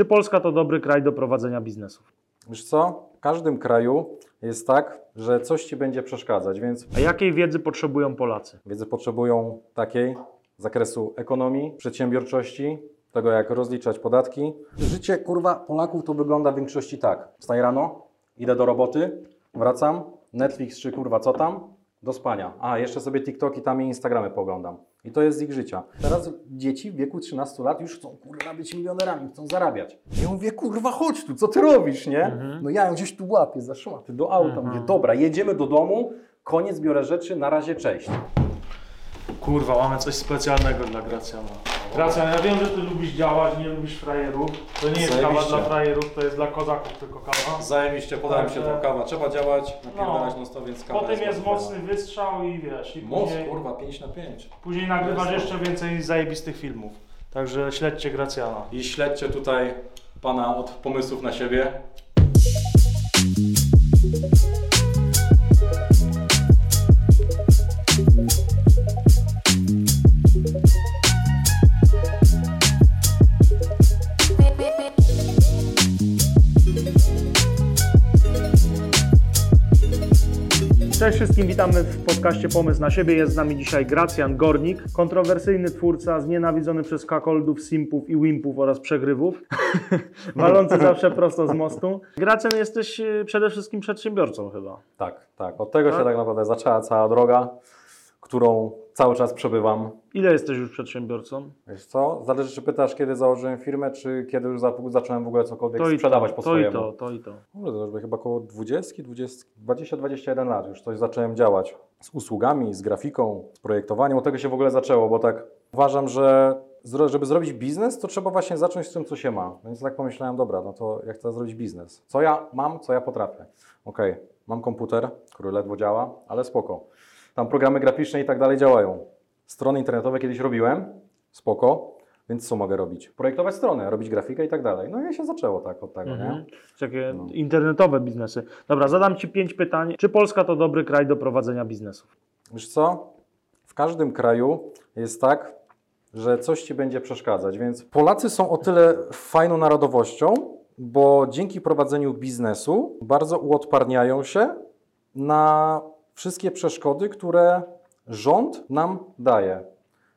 Czy Polska to dobry kraj do prowadzenia biznesów? Wiesz co? W każdym kraju jest tak, że coś ci będzie przeszkadzać, więc A jakiej wiedzy potrzebują Polacy? wiedzy potrzebują takiej z zakresu ekonomii, przedsiębiorczości, tego jak rozliczać podatki. Życie kurwa Polaków to wygląda w większości tak. Wstaję rano, idę do roboty, wracam, Netflix czy kurwa co tam, do spania. A, jeszcze sobie TikToki tam i Instagramy poglądam. I to jest z ich życia. Teraz dzieci w wieku 13 lat już chcą kurwa być milionerami, chcą zarabiać. Ja mówię, kurwa chodź tu, co ty robisz, nie? Mhm. No ja ją gdzieś tu łapię za szmaty, do auta. Mhm. Mówię, dobra, jedziemy do domu, koniec, biorę rzeczy, na razie cześć. Kurwa, mamy coś specjalnego dla Gracjana. Gracjan, ja wiem, że ty lubisz działać, nie lubisz frajerów. To nie jest kawa Zajebiście. dla frajerów, to jest dla kozaków tylko kawa. Zajebiście, podałem się Także- tą kawa. Trzeba działać, napierdalać No. non więc kawa Potem jest bardzo mocny fajna. wystrzał i wiesz, i Moc, później, kurwa, 5 na 5. później nagrywasz Jest. jeszcze więcej zajebistych filmów. Także śledźcie Gracjana. I śledźcie tutaj pana od pomysłów na siebie. Cześć wszystkim, witamy w podcaście Pomysł na siebie. Jest z nami dzisiaj Gracjan Gornik, kontrowersyjny twórca, znienawidzony przez kakoldów, simpów i wimpów oraz przegrywów, walący zawsze prosto z mostu. Gracjan, jesteś e, przede wszystkim przedsiębiorcą chyba. Tak, tak. Od tego Tak? się tak naprawdę zaczęła cała droga, którą cały czas przebywam. Ile jesteś już przedsiębiorcą? Wiesz co? Zależy, czy pytasz, kiedy założyłem firmę, czy kiedy już za- zacząłem w ogóle cokolwiek To sprzedawać to, po to swojemu. i to, to i to. Kurde, to już chyba około 20, 20, 20-21 lat już coś zacząłem działać. Z usługami, z grafiką, z projektowaniem. Od tego się w ogóle zaczęło, bo tak uważam, że żeby zrobić biznes, to trzeba właśnie zacząć z tym, co się ma. Więc tak pomyślałem, dobra, no to ja chcę zrobić biznes. Co ja mam, co ja potrafię? Okej, mam komputer, który ledwo działa, ale spoko. Tam programy graficzne i tak dalej działają. Strony internetowe kiedyś robiłem, spoko. Więc co mogę robić? Projektować strony, robić grafikę i tak dalej. No i się zaczęło tak od tego, nie? Mhm. Takie No. internetowe biznesy. Dobra, zadam Ci pięć pytań. Czy Polska to dobry kraj do prowadzenia biznesów? Wiesz co? W każdym kraju jest tak, że coś ci będzie przeszkadzać, więc Polacy są o tyle fajną narodowością, bo dzięki prowadzeniu biznesu bardzo uodparniają się na wszystkie przeszkody, które rząd nam daje.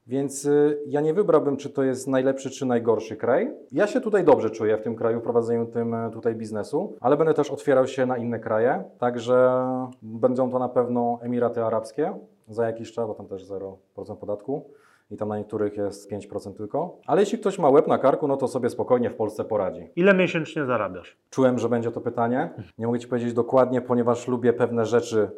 Więc y, ja nie wybrałbym, czy to jest najlepszy, czy najgorszy kraj. Ja się tutaj dobrze czuję w tym kraju, w prowadzeniu tym y, tutaj biznesu, ale będę też otwierał się na inne kraje, także będą to na pewno Emiraty Arabskie za jakiś czas, bo tam też 0% podatku i tam na niektórych jest 5% tylko. Ale jeśli ktoś ma łeb na karku, no to sobie spokojnie w Polsce poradzi. Ile miesięcznie zarabiasz? Czułem, że będzie to pytanie. Nie mogę Ci powiedzieć dokładnie, ponieważ lubię pewne rzeczy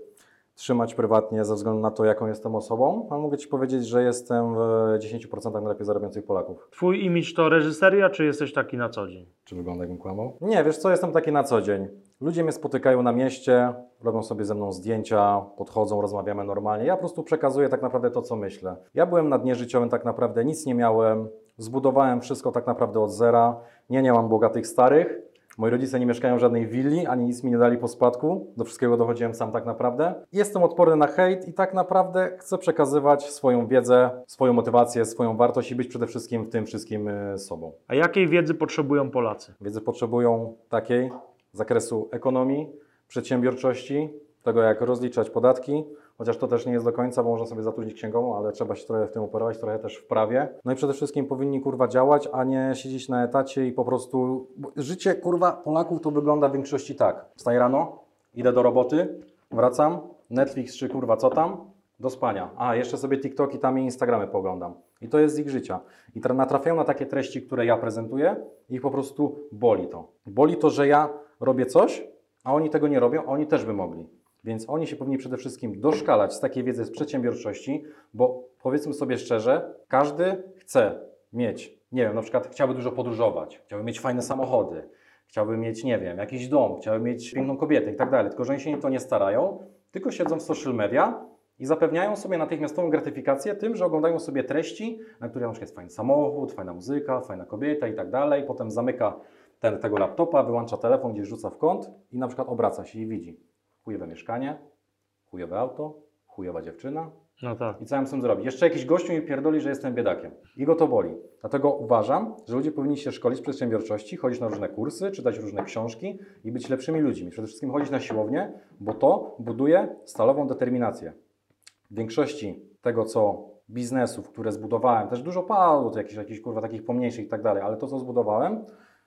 trzymać prywatnie ze względu na to, jaką jestem osobą, ale mogę Ci powiedzieć, że jestem w 10% najlepiej zarabiających Polaków. Twój imidż to reżyseria, czy jesteś taki na co dzień? Czy wygląda jakbym kłamał? Nie, wiesz co, jestem taki na co dzień. Ludzie mnie spotykają na mieście, robią sobie ze mną zdjęcia, podchodzą, rozmawiamy normalnie. Ja po prostu przekazuję tak naprawdę to, co myślę. Ja byłem na dnie życiowym tak naprawdę, nic nie miałem, zbudowałem wszystko tak naprawdę od zera. Nie, nie mam bogatych starych. Moi rodzice nie mieszkają w żadnej willi, ani nic mi nie dali po spadku. Do wszystkiego dochodziłem sam tak naprawdę. Jestem odporny na hejt i tak naprawdę chcę przekazywać swoją wiedzę, swoją motywację, swoją wartość i być przede wszystkim w tym wszystkim y, sobą. A jakiej wiedzy potrzebują Polacy? Wiedzy potrzebują takiej z zakresu ekonomii, przedsiębiorczości, tego jak rozliczać podatki, chociaż to też nie jest do końca, bo można sobie zatrudnić księgową, ale trzeba się trochę w tym operować, trochę też w prawie. No i przede wszystkim powinni kurwa działać, a nie siedzieć na etacie i po prostu... bo Życie kurwa Polaków to wygląda w większości tak. Wstaję rano, idę do roboty, wracam, Netflix czy kurwa co tam, do spania. A, jeszcze sobie TikToki tam i Instagramy poglądam. I to jest z ich życia. I tra- natrafiają na takie treści, które ja prezentuję i ich po prostu boli to. Boli to, że ja robię coś, a oni tego nie robią, a oni też by mogli. Więc oni się powinni przede wszystkim doszkalać z takiej wiedzy z przedsiębiorczości, bo powiedzmy sobie szczerze, każdy chce mieć, nie wiem, na przykład chciałby dużo podróżować, chciałby mieć fajne samochody, chciałby mieć, nie wiem, jakiś dom, chciałby mieć piękną kobietę i tak dalej. Tylko, że oni się to nie starają, tylko siedzą w social media i zapewniają sobie natychmiastową gratyfikację tym, że oglądają sobie treści, na których na przykład jest fajny samochód, fajna muzyka, fajna kobieta i tak dalej. Potem zamyka ten, tego laptopa, wyłącza telefon, gdzieś rzuca w kąt i na przykład obraca się i widzi chujowe mieszkanie, chujowe auto, chujowa dziewczyna, No tak. I co ja mam z tym zrobić? Jeszcze jakiś gościu mi pierdoli, że jestem biedakiem. I go to boli. Dlatego uważam, że ludzie powinni się szkolić z przedsiębiorczości, chodzić na różne kursy, czytać różne książki i być lepszymi ludźmi. Przede wszystkim chodzić na siłownię, bo to buduje stalową determinację. W większości tego, co biznesów, które zbudowałem, też dużo padło, to jakichś, jakichś kurwa takich pomniejszych i tak dalej, ale to, co zbudowałem,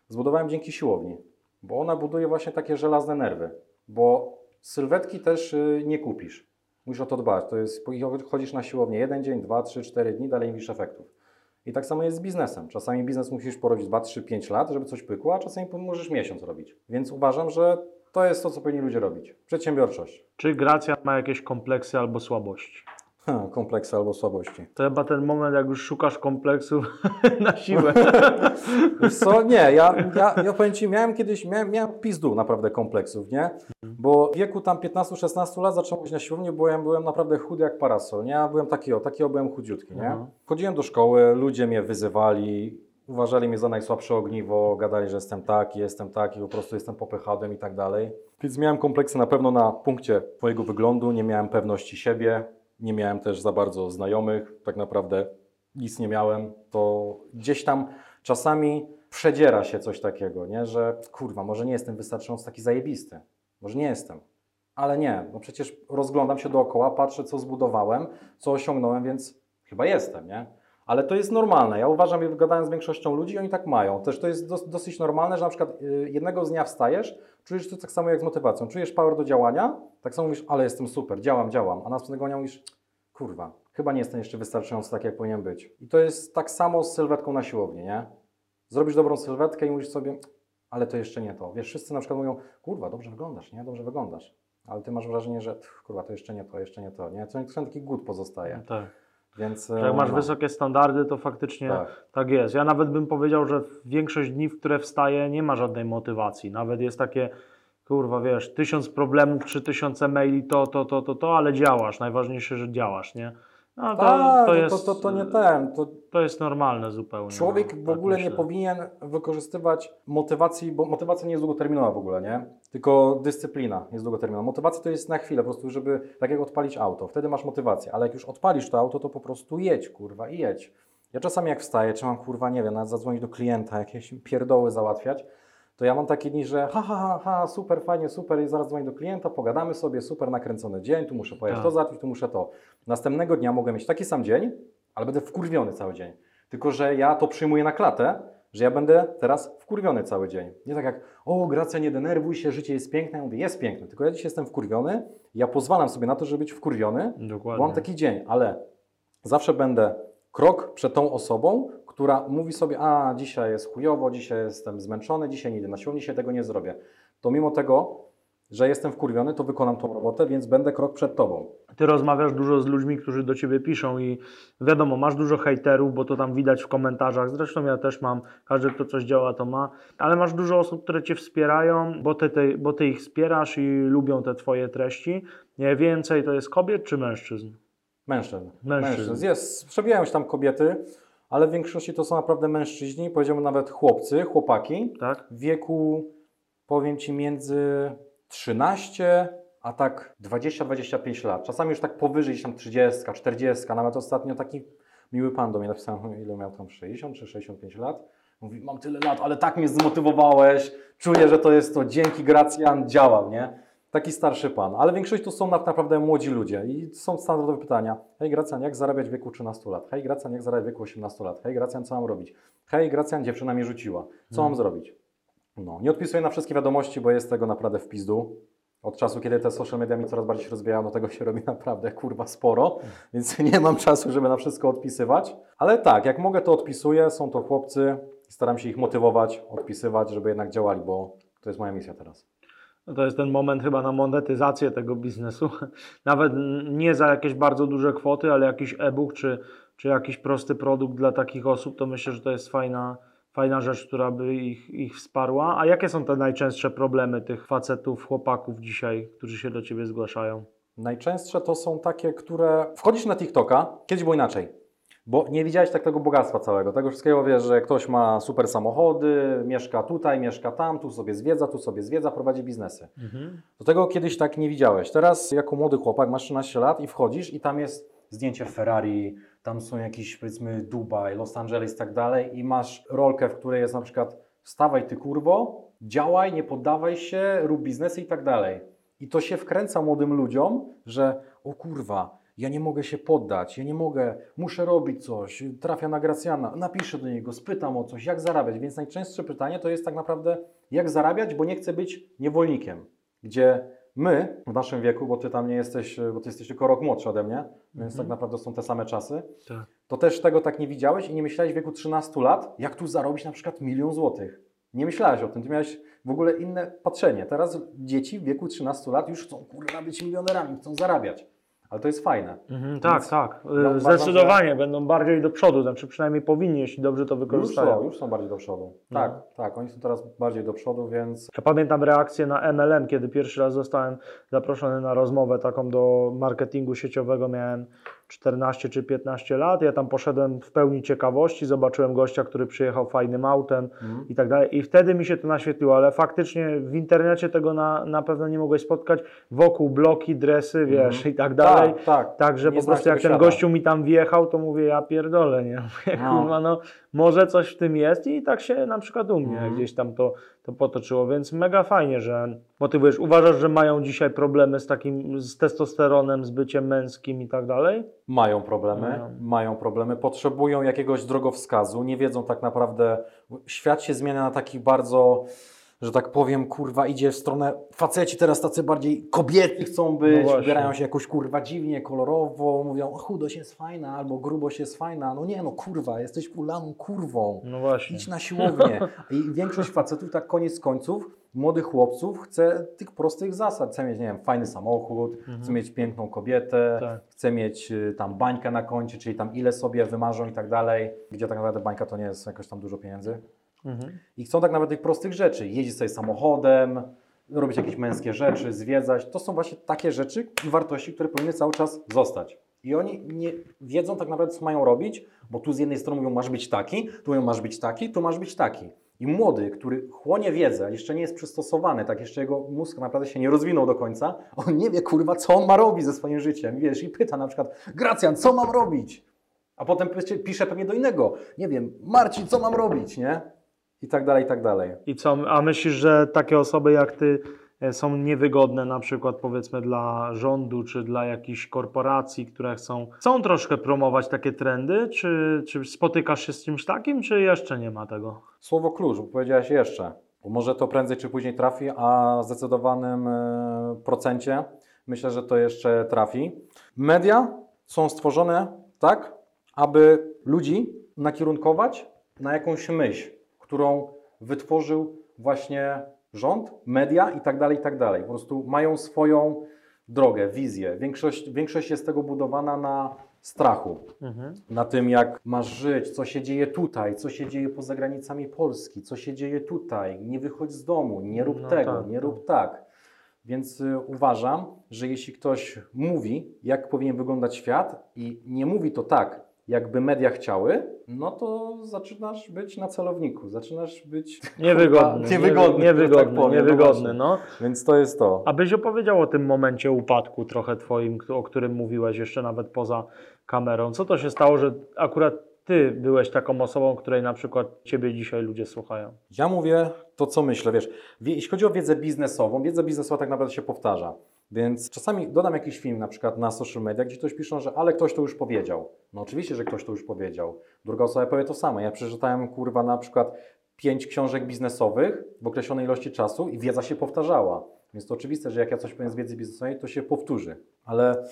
zbudowałem dzięki siłowni, bo ona buduje właśnie takie żelazne nerwy, bo sylwetki też y, nie kupisz. Musisz o to dbać. To jest, chodzisz na siłownię jeden dzień, dwa, trzy, cztery dni, dalej nie widzisz efektów. I tak samo jest z biznesem. Czasami biznes musisz porobić 2, 3, 5 lat, żeby coś pykło, a czasami możesz miesiąc robić. Więc uważam, że to jest to, co powinni ludzie robić. Przedsiębiorczość. Czy Gracjan ma jakieś kompleksy albo słabości? Ha, kompleksy albo słabości. To chyba ten moment, jak już szukasz kompleksów na siłę. Co, nie, ja, ja, ja powiem Ci, miałem kiedyś, miałem, miałem pizdu naprawdę kompleksów, nie? Bo w wieku tam 15-16 lat zacząłem chodzić na siłownię, bo ja byłem naprawdę chudy jak parasol, nie? Ja byłem taki o, taki o, byłem chudziutki, nie? Mhm. Chodziłem do szkoły, ludzie mnie wyzywali, uważali mnie za najsłabsze ogniwo, gadali, że jestem taki, jestem taki, po prostu jestem popychadłem i tak dalej. Więc miałem kompleksy na pewno na punkcie twojego wyglądu, nie miałem pewności siebie, nie miałem też za bardzo znajomych, tak naprawdę nic nie miałem, to gdzieś tam czasami przedziera się coś takiego, nie? że kurwa, może nie jestem wystarczająco taki zajebisty, może nie jestem, ale nie, no przecież rozglądam się dookoła, patrzę co zbudowałem, co osiągnąłem, więc chyba jestem, nie? Ale to jest normalne. Ja uważam, gadając z większością ludzi, oni tak mają. Też to jest dos- dosyć normalne, że na przykład y, jednego z dnia wstajesz, czujesz to tak samo jak z motywacją. Czujesz power do działania, tak samo mówisz, ale jestem super, działam, działam. A następnego dnia mówisz, kurwa, chyba nie jestem jeszcze wystarczająco tak, jak powinien być. I to jest tak samo z sylwetką na siłowni, nie? Zrobisz dobrą sylwetkę i mówisz sobie, ale to jeszcze nie to. Wiesz, wszyscy na przykład mówią, kurwa, dobrze wyglądasz, nie? Dobrze wyglądasz. Ale ty masz wrażenie, że kurwa, to jeszcze nie to, jeszcze nie to, nie? To to taki głód pozostaje. tak. Więc, Że jak masz no, wysokie standardy, to faktycznie Tak. tak. jest. Ja nawet bym powiedział, że większość dni, w które wstaję, nie ma żadnej motywacji. Nawet jest takie, kurwa, wiesz, tysiąc problemów, trzy tysiące maili, to, to, to, to, to, ale działasz. Najważniejsze, że działasz, nie? No, to, Tak, to, to, jest, to, to nie ten. To to jest normalne zupełnie. człowiek no, w tak ogóle nie myślę. powinien wykorzystywać motywacji, bo motywacja nie jest długoterminowa w ogóle, nie? Tylko dyscyplina jest długoterminowa. Motywacja to jest na chwilę, po prostu, żeby tak jak odpalić auto. Wtedy masz motywację, ale jak już odpalisz to auto, to po prostu jedź, kurwa, i jedź. Ja czasami jak wstaję, czy mam, kurwa, nie wiem, nawet zadzwonić do klienta, jakieś pierdoły załatwiać, to ja mam takie dni, że ha, ha, ha, ha, super, fajnie, super, i zaraz dzwonię do klienta, pogadamy sobie, super, nakręcony dzień, tu muszę pojechać Tak. to załatwić, tu muszę to. Następnego dnia mogę mieć taki sam dzień, ale będę wkurwiony cały dzień. Tylko, że ja to przyjmuję na klatę, że ja będę teraz wkurwiony cały dzień. Nie tak jak, o Gracja, nie denerwuj się, życie jest piękne. Ja mówię, jest piękne, tylko ja dzisiaj jestem wkurwiony, ja pozwalam sobie na to, żeby być wkurwiony, Dokładnie. bo mam taki dzień, ale zawsze będę krok przed tą osobą, która mówi sobie, a dzisiaj jest chujowo, dzisiaj jestem zmęczony, dzisiaj nie idę na siłownię, dzisiaj tego nie zrobię. To mimo tego, że jestem wkurwiony, to wykonam tą robotę, więc będę krok przed tobą. Ty rozmawiasz dużo z ludźmi, którzy do ciebie piszą i wiadomo, masz dużo hejterów, bo to tam widać w komentarzach. Zresztą ja też mam, każdy kto coś działa to ma, ale masz dużo osób, które cię wspierają, bo ty, ty, bo ty ich wspierasz i lubią te twoje treści. Nie więcej to jest kobiet czy mężczyzn? Mężczyzn. Mężczyzn. Jest, przebijają się tam kobiety, ale w większości to są naprawdę mężczyźni, powiedziałbym nawet chłopcy, chłopaki, Tak? w wieku, powiem Ci, między 13 a tak 20-25 lat. Czasami już tak powyżej, gdzieś tam 30, 40, nawet ostatnio taki miły pan do mnie napisał, ile miał tam 60 czy 65 lat. Mówi, mam tyle lat, ale tak mnie zmotywowałeś, czuję, że to jest to, dzięki Gracjan, działam, nie? Taki starszy pan, ale większość to są naprawdę młodzi ludzie i są standardowe pytania. Hej Gracjan, jak zarabiać w wieku 13 lat? Hej Gracjan, jak zarabiać w wieku 18 lat? Hej Gracjan, co mam robić? Hej Gracjan, dziewczyna mnie rzuciła. Co mam zrobić? No, nie odpisuję na wszystkie wiadomości, bo jest tego naprawdę w pizdu. Od czasu, kiedy te social media mi coraz bardziej się rozwijają, do tego się robi naprawdę kurwa sporo, więc nie mam czasu, żeby na wszystko odpisywać. Ale tak, jak mogę, to odpisuję. Są to chłopcy i staram się ich motywować, odpisywać, żeby jednak działali, bo to jest moja misja teraz. No to jest ten moment chyba na monetyzację tego biznesu. Nawet nie za jakieś bardzo duże kwoty, ale jakiś e-book czy, czy jakiś prosty produkt dla takich osób, to myślę, że to jest fajna, fajna rzecz, która by ich, ich wsparła. A jakie są te najczęstsze problemy tych facetów, chłopaków dzisiaj, którzy się do Ciebie zgłaszają? Najczęstsze to są takie, które wchodzisz na TikToka, kiedyś było inaczej, bo nie widziałeś tak tego bogactwa całego, tego wszystkiego wiesz, że ktoś ma super samochody, mieszka tutaj, mieszka tam, tu sobie zwiedza, tu sobie zwiedza, prowadzi biznesy. Do tego kiedyś tak nie widziałeś. Teraz jako młody chłopak masz 13 lat i wchodzisz i tam jest zdjęcie Ferrari, tam są jakieś powiedzmy Dubaj, Los Angeles i tak dalej i masz rolkę, w której jest na przykład wstawaj ty kurwo, działaj, nie poddawaj się, rób biznesy i tak dalej. I to się wkręca młodym ludziom, że o kurwa, ja nie mogę się poddać, ja nie mogę, muszę robić coś, trafia na Gracjana, napiszę do niego, spytam o coś, jak zarabiać. Więc najczęstsze pytanie to jest tak naprawdę, jak zarabiać, bo nie chcę być niewolnikiem. Gdzie my w naszym wieku, bo ty tam nie jesteś, bo ty jesteś tylko rok młodszy ode mnie, więc tak naprawdę są te same czasy, Tak. to też tego tak nie widziałeś i nie myślałeś w wieku 13 lat, jak tu zarobić na przykład milion złotych. Nie myślałeś o tym, ty miałeś w ogóle inne patrzenie. Teraz dzieci w wieku 13 lat już chcą kurwa być milionerami, chcą zarabiać. Ale to jest fajne. Mhm, tak, Więc tak. no, uważam, Zdecydowanie będą bardziej do przodu, znaczy przynajmniej powinni, jeśli dobrze to Już wykorzystają. są, już są bardziej do przodu. No. Tak, tak, oni są teraz bardziej do przodu, więc Ja pamiętam reakcję na MLM, kiedy pierwszy raz zostałem zaproszony na rozmowę taką do marketingu sieciowego. Miałem 14 czy 15 lat. Ja tam poszedłem w pełni ciekawości, zobaczyłem gościa, który przyjechał fajnym autem Mhm. i tak dalej. I wtedy mi się to naświetliło, ale faktycznie w internecie tego na, na pewno nie mogłeś spotkać. Wokół bloki, dresy, wiesz, Mhm. i tak dalej. tak, tak. Także Nie po prostu jak ten gościu mi tam wjechał, to mówię, ja pierdolę, nie? Mówię, No. Kurwa, no może coś w tym jest i tak się na przykład u mnie Mhm. gdzieś tam to, to potoczyło, więc mega fajnie, że motywujesz. Uważasz, że mają dzisiaj problemy z takim, z testosteronem, z byciem męskim i tak dalej? Mają problemy, Mają. mają problemy, potrzebują jakiegoś drogowskazu, nie wiedzą tak naprawdę, świat się zmienia na taki bardzo, że tak powiem, kurwa, idzie w stronę, faceci teraz tacy bardziej kobiety chcą No być, właśnie. ubierają się jakoś kurwa dziwnie, kolorowo, mówią, o, chudość jest fajna, albo grubość jest fajna, no nie no kurwa, jesteś ulaną kurwą. No właśnie. Idź na siłownię. I większość facetów, tak koniec końców, młodych chłopców chce tych prostych zasad. Chce mieć, nie wiem, fajny samochód, chce mieć piękną kobietę, Mhm. Tak. chce mieć y, tam bańkę na koncie, czyli tam ile sobie wymarzą i tak dalej, gdzie tak naprawdę bańka to nie jest jakoś tam dużo pieniędzy. Mhm. I chcą tak naprawdę tych prostych rzeczy. Jeździć sobie samochodem, robić jakieś męskie rzeczy, zwiedzać. To są właśnie takie rzeczy i wartości, które powinny cały czas zostać. I oni nie wiedzą tak naprawdę, co mają robić, bo tu z jednej strony mówią, masz być taki, tu mówią, masz być taki, tu masz być taki. I młody, który chłonie wiedzę, jeszcze nie jest przystosowany, tak jeszcze jego mózg naprawdę się nie rozwinął do końca, on nie wie, kurwa, co on ma robić ze swoim życiem. Wiesz, i pyta na przykład, Gracjan, co mam robić? A potem pisze pewnie do innego, nie wiem, Marcin, co mam robić, nie? I tak dalej, i tak dalej. I co, a myślisz, że takie osoby jak ty e, są niewygodne na przykład powiedzmy dla rządu czy dla jakichś korporacji, które chcą, chcą troszkę promować takie trendy? Czy, czy spotykasz się z czymś takim, czy jeszcze nie ma tego? Słowo klucz, bo powiedziałeś jeszcze. Bo może to prędzej czy później trafi, a w zdecydowanym e, procencie myślę, że to jeszcze trafi. Media są stworzone tak, aby ludzi nakierunkować na jakąś myśl, którą wytworzył właśnie rząd, media i tak dalej, i tak dalej. Po prostu mają swoją drogę, wizję. Większość, większość jest tego budowana na strachu Mhm. na tym, jak masz żyć, co się dzieje tutaj, co się dzieje poza granicami Polski, co się dzieje tutaj. Nie wychodź z domu, nie rób No tego, tak, nie no. rób tak. Więc y, uważam, że jeśli ktoś mówi, jak powinien wyglądać świat i nie mówi to tak, jakby media chciały, no to zaczynasz być na celowniku, zaczynasz być Niewygodny, niewygodny, niewygodny, tak powiem, niewygodny, właśnie. no. Więc to jest to. Abyś opowiedział o tym momencie upadku trochę twoim, o którym mówiłeś jeszcze nawet poza kamerą. Co to się stało, że akurat ty byłeś taką osobą, której na przykład ciebie dzisiaj ludzie słuchają? Ja mówię to, co myślę. Wiesz, wie- jeśli chodzi o wiedzę biznesową, wiedza biznesowa tak naprawdę się powtarza. Więc czasami dodam jakiś film na przykład na social media, gdzie ktoś pisze, że ale ktoś to już powiedział. No oczywiście, że ktoś to już powiedział. Druga osoba powie to samo. Ja przeczytałem kurwa na przykład pięć książek biznesowych w określonej ilości czasu i wiedza się powtarzała. Więc to oczywiste, że jak ja coś powiem z wiedzy biznesowej, to się powtórzy. Ale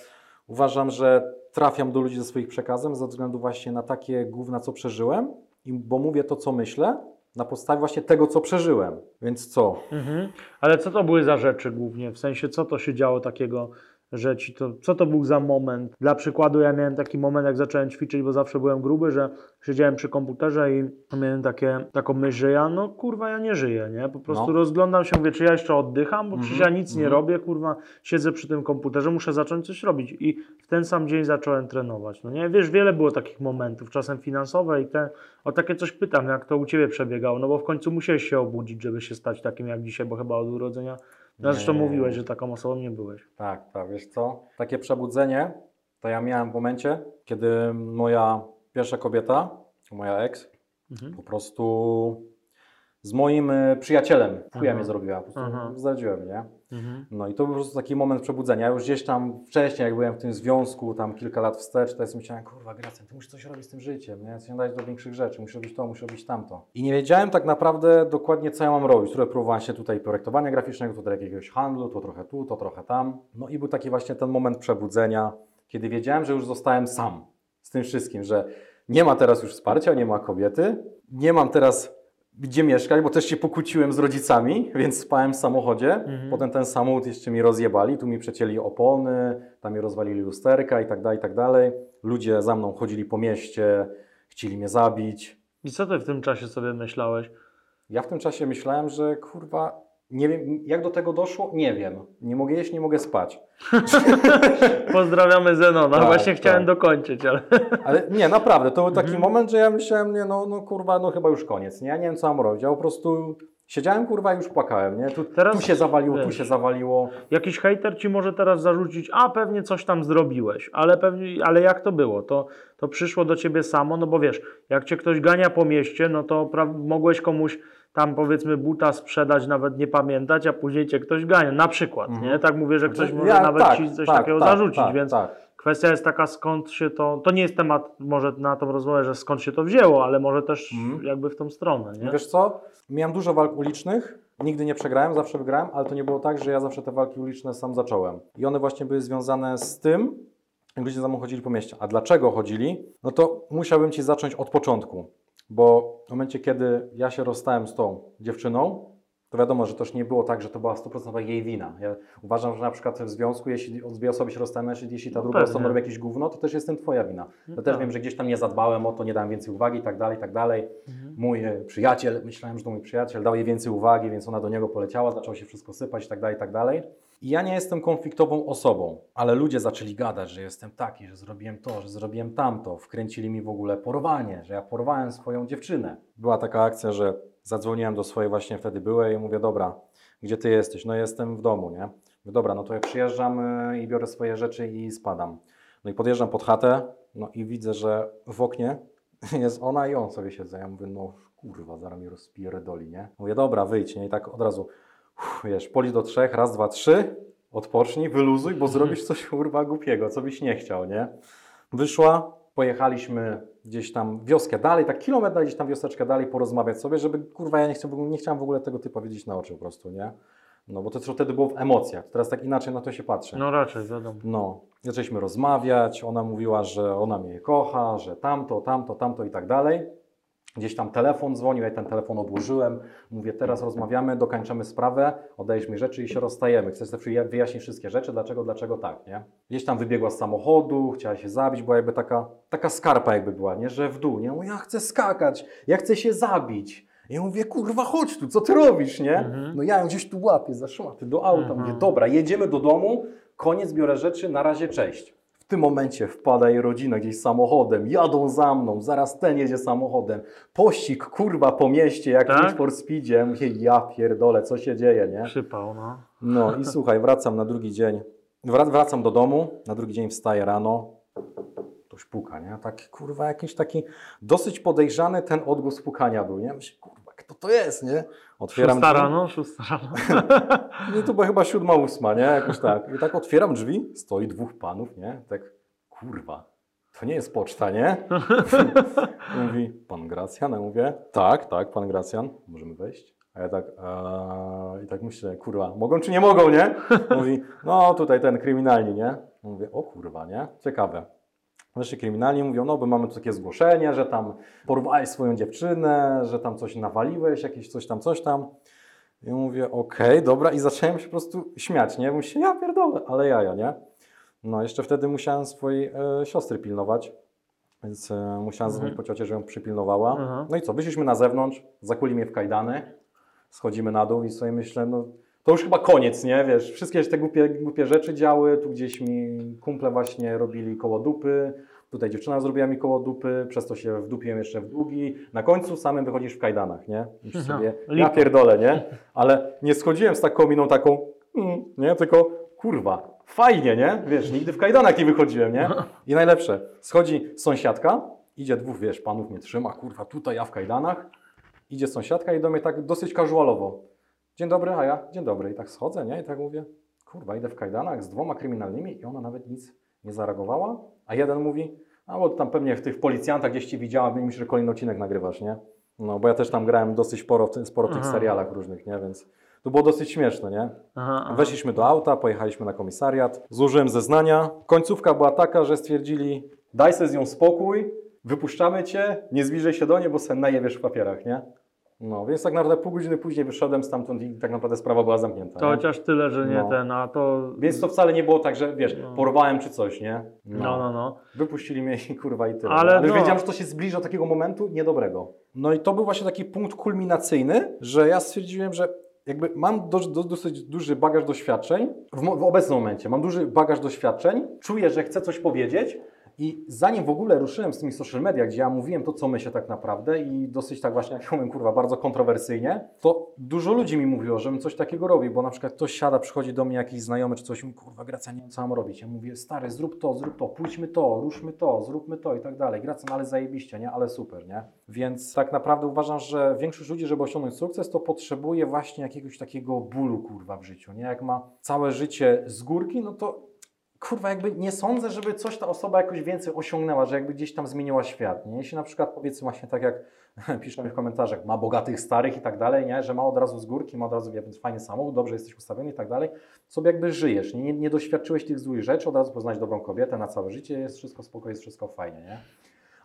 uważam, że trafiam do ludzi ze swoich przekazem ze względu właśnie na takie gówna, co przeżyłem, bo mówię to, co myślę, na podstawie właśnie tego, co przeżyłem. Więc co? Mhm. Ale co to były za rzeczy głównie? W sensie, co to się działo takiego, że ci to, co to był za moment? Dla przykładu, ja miałem taki moment, jak zacząłem ćwiczyć, bo zawsze byłem gruby, że siedziałem przy komputerze i miałem takie, taką myśl, że ja, no kurwa, ja nie żyję, nie? Po prostu No. rozglądam się, mówię, czy ja jeszcze oddycham, bo przecież ja Mhm, nic nie mhm. robię, kurwa, siedzę przy tym komputerze, muszę zacząć coś robić. I w ten sam dzień zacząłem trenować, no nie? Wiesz, wiele było takich momentów, czasem finansowe i te, o takie coś pytam, jak to u Ciebie przebiegało, no bo w końcu musiałeś się obudzić, żeby się stać takim jak dzisiaj, bo chyba od urodzenia, zresztą Nie. mówiłeś, że taką osobą nie byłeś. Tak, tak, wiesz co? Takie przebudzenie to ja miałem w momencie, kiedy moja pierwsza kobieta, moja ex, Mhm. po prostu z moim e, przyjacielem Aha. mnie zrobiła, po prostu zdradziłem, nie? Mhm. No i to był po prostu taki moment przebudzenia. Już gdzieś tam wcześniej, jak byłem w tym związku, tam kilka lat wstecz, to ja sobie myślałem, kurwa Gracjan, ty musisz coś robić z tym życiem, nie? Sięgać do większych rzeczy, musisz robić to, musisz robić tamto. I nie wiedziałem tak naprawdę dokładnie, co ja mam robić. Które próbowałem się tutaj projektowania graficznego, tutaj jakiegoś handlu, to trochę tu, to trochę tam. No i był taki właśnie ten moment przebudzenia, kiedy wiedziałem, że już zostałem sam z tym wszystkim, że nie ma teraz już wsparcia, nie ma kobiety, nie mam teraz gdzie mieszkać, bo też się pokłóciłem z rodzicami, więc spałem w samochodzie. Mhm. Potem ten samochód jeszcze mi rozjebali, tu mi przecięli opony, tam mi rozwalili lusterka i tak dalej, i tak dalej. Ludzie za mną chodzili po mieście, chcieli mnie zabić. I co ty w tym czasie sobie myślałeś? Ja w tym czasie myślałem, że kurwa, nie wiem, jak do tego doszło, nie wiem. Nie mogę jeść, nie mogę spać. Pozdrawiamy Zenona. Tak, Właśnie chciałem tak. dokończyć, ale... Ale nie, naprawdę, to był taki Mhm. moment, że ja myślałem, nie, no, no kurwa, no chyba już koniec, nie? Ja nie wiem, co mam robić. Ja po prostu siedziałem, kurwa, i już płakałem, nie? Tu, Teraz, tu się zawaliło, tu wiesz, się zawaliło. Jakiś hejter ci może teraz zarzucić, a pewnie coś tam zrobiłeś, ale pewnie, ale jak to było? To, to przyszło do ciebie samo, no bo wiesz, jak cię ktoś gania po mieście, no to pra- mogłeś komuś tam powiedzmy buta sprzedać, nawet nie pamiętać, a później cię ktoś gania, na przykład, Mhm. nie? Tak mówię, że ktoś Ja- może nawet tak, ci coś tak, takiego tak, zarzucić, tak, więc Tak. kwestia jest taka, skąd się to, to nie jest temat może na tą rozmowę, że skąd się to wzięło, ale może też Mhm. jakby w tą stronę, nie? Wiesz co? Miałem dużo walk ulicznych, nigdy nie przegrałem, zawsze wygrałem, ale to nie było tak, że ja zawsze te walki uliczne sam zacząłem. I one właśnie były związane z tym, jak ludzie za mną chodzili po mieście. A dlaczego chodzili? No to musiałbym Ci zacząć od początku, bo w momencie, kiedy ja się rozstałem z tą dziewczyną, to wiadomo, że też nie było tak, że to była 100% jej wina. Ja uważam, że na przykład w związku, jeśli dwie osoby się rozstają, jeśli, ta No druga osoba robi jakieś gówno, to też jest tym Twoja wina. No Ja też tak. wiem, że gdzieś tam nie zadbałem o to, nie dałem więcej uwagi i tak dalej, tak dalej Mhm. mój e, przyjaciel, myślałem, że to mój przyjaciel, dał jej więcej uwagi, więc ona do niego poleciała, zaczęło się wszystko sypać i tak dalej, i tak dalej. I ja nie jestem konfliktową osobą, ale ludzie zaczęli gadać, że jestem taki, że zrobiłem to, że zrobiłem tamto. Wkręcili mi w ogóle porwanie, że ja porwałem swoją dziewczynę. Była taka akcja, że zadzwoniłem do swojej właśnie wtedy byłej i mówię, dobra, gdzie ty jesteś? No jestem w domu, nie? Mówię, dobra, no to ja przyjeżdżam e, i biorę swoje rzeczy i spadam. No i podjeżdżam pod chatę, no i widzę, że w oknie jest ona i on sobie siedzą. Ja mówię, no kurwa, zaraz mi rozpierdoli, nie? Mówię, dobra, wyjdź, nie? I tak od razu, uff, wiesz, policz do trzech, raz, dwa, trzy, odpocznij, wyluzuj, bo zrobisz coś, kurwa, głupiego, co byś nie chciał, nie? Wyszła, pojechaliśmy gdzieś tam wioskę dalej, tak kilometr gdzieś tam wioseczkę dalej, porozmawiać sobie, żeby, kurwa, ja nie, chcę, nie chciałem w ogóle tego typa widzieć na oczy po prostu, nie? No bo to co wtedy było w emocjach, teraz tak inaczej na to się patrzy. No raczej, wiadomo. No, zaczęliśmy rozmawiać, ona mówiła, że ona mnie kocha, że tamto, tamto, tamto i tak dalej. Gdzieś tam telefon dzwonił, ja ten telefon odłożyłem. Mówię, teraz rozmawiamy, dokończymy sprawę, oddajesz mi rzeczy i się rozstajemy. Chcesz sobie wyjaśnić wszystkie rzeczy, dlaczego, dlaczego tak, nie? Gdzieś tam wybiegła z samochodu, chciała się zabić, była jakby taka, taka skarpa jakby była, nie? Że w dół, nie? Mówię, ja chcę skakać, ja chcę się zabić. Ja mówię, kurwa, chodź tu, co ty robisz, nie? Mhm. No ja ją gdzieś tu łapię za szmaty do auta. Mhm. Mówię, dobra, jedziemy do domu, koniec, biorę rzeczy, na razie cześć. W tym momencie wpada jej rodzina gdzieś samochodem, jadą za mną, zaraz ten jedzie samochodem. Pościg, kurwa, po mieście, jak Tak? Need for Speedzie. Mówię, ja pierdolę, co się dzieje, nie? Przypał, no. No i słuchaj, wracam na drugi dzień, wra- wracam do domu, na drugi dzień wstaję rano, ktoś puka, nie? Tak, kurwa, jakiś taki dosyć podejrzany ten odgłos pukania był, nie? Myślę, kurwa, kto to jest, nie? Otwieram Szósta drzwi. rano, szósta rano. No to była chyba siódma, ósma, nie? Jakoś tak. I tak otwieram drzwi, stoi dwóch panów, nie? Tak, kurwa, to nie jest poczta, nie? Mówi, pan Gracjan? Ja mówię, tak, tak, pan Gracjan, możemy wejść? A ja tak, eee, i tak myślę, kurwa, mogą czy nie mogą, nie? Mówi, no tutaj ten kryminalni, nie? Mówię, o kurwa, nie? Ciekawe. Wreszcie kryminalni mówią, no bo mamy tu takie zgłoszenie, że tam porwałeś swoją dziewczynę, że tam coś nawaliłeś, jakieś coś tam, coś tam. I mówię, okej, dobra. I zacząłem się po prostu śmiać, nie? Myślę, ja pierdolę, ale jaja, nie? No, jeszcze wtedy musiałem swojej e, siostry pilnować, więc e, musiałem dzwonić po ciocie, że ją przypilnowała. Mhm. No i co, wyszliśmy na zewnątrz, zakuli mnie w kajdany, schodzimy na dół i sobie myślę, no to już chyba koniec, nie? Wiesz, wszystkie te głupie, głupie rzeczy działy, tu gdzieś mi kumple właśnie robili koło dupy, tutaj dziewczyna zrobiła mi koło dupy, przez to się wdupiłem jeszcze w długi. Na końcu samym wychodzisz w kajdanach, nie? Myślisz No, sobie, ja pierdolę, nie? Ale nie schodziłem z taką miną taką, mm, nie? Tylko kurwa, fajnie, nie? Wiesz, nigdy w kajdanach nie wychodziłem, nie? I najlepsze, schodzi sąsiadka, idzie dwóch, wiesz, panów mnie trzyma, kurwa, tutaj ja w kajdanach, idzie sąsiadka i do mnie tak dosyć casualowo. Dzień dobry, a ja, dzień dobry. I tak schodzę, nie? I tak mówię, kurwa, idę w kajdanach z dwoma kryminalnymi i ona nawet nic nie zareagowała, a jeden mówi, a bo tam pewnie w tych policjantach gdzieś Cię widziałam, myślę, że kolejny odcinek nagrywasz, nie? No, bo ja też tam grałem dosyć sporo, w sporo w tych Aha. serialach różnych, nie? Więc to było dosyć śmieszne, nie? Aha, aha. Weszliśmy do auta, pojechaliśmy na komisariat, złożyłem zeznania. Końcówka była taka, że stwierdzili, daj sobie z nią spokój, wypuszczamy cię, nie zbliżaj się do niej, bo sen najebiesz w papierach, nie? No, więc tak naprawdę pół godziny później wyszedłem stamtąd i tak naprawdę sprawa była zamknięta. To nie? chociaż tyle, że nie No. ten, a to... Więc to wcale nie było tak, że wiesz, No. porwałem czy coś, nie? No, no, no. Wypuścili mnie i kurwa i tyle. Ale Ale, już no. wiedziałem, że to się zbliża do takiego momentu niedobrego. No i to był właśnie taki punkt kulminacyjny, że ja stwierdziłem, że jakby mam do, do, dosyć duży bagaż doświadczeń, w, w obecnym momencie mam duży bagaż doświadczeń, czuję, że chcę coś powiedzieć i zanim w ogóle ruszyłem z tymi social media, gdzie ja mówiłem to, co myślę tak naprawdę i dosyć tak właśnie, jak ja mówię, kurwa, bardzo kontrowersyjnie, to dużo ludzi mi mówiło, żebym coś takiego robił, bo na przykład ktoś siada, przychodzi do mnie jakiś znajomy czy coś mówi, kurwa, Graca, nie wiem, co mam robić. Ja mówię, stary, zrób to, zrób to, pójdźmy to, ruszmy to, zróbmy to i tak dalej. Graca, no ale zajebiście, nie? Ale super, nie? Więc tak naprawdę uważam, że większość ludzi, żeby osiągnąć sukces, to potrzebuje właśnie jakiegoś takiego bólu, kurwa, w życiu, nie? Jak ma całe życie z górki, no to kurwa, jakby nie sądzę, żeby coś ta osoba jakoś więcej osiągnęła, że jakby gdzieś tam zmieniła świat. Nie? Jeśli na przykład powiedzmy właśnie tak jak piszemy w komentarzach, ma bogatych starych i tak dalej, nie? że ma od razu z górki, ma od razu jakby fajny samochód, dobrze jesteś ustawiony i tak dalej, sobie jakby żyjesz, nie, nie, doświadczyłeś tych złych rzeczy, od razu poznać dobrą kobietę na całe życie, jest wszystko spoko, jest wszystko fajnie, nie?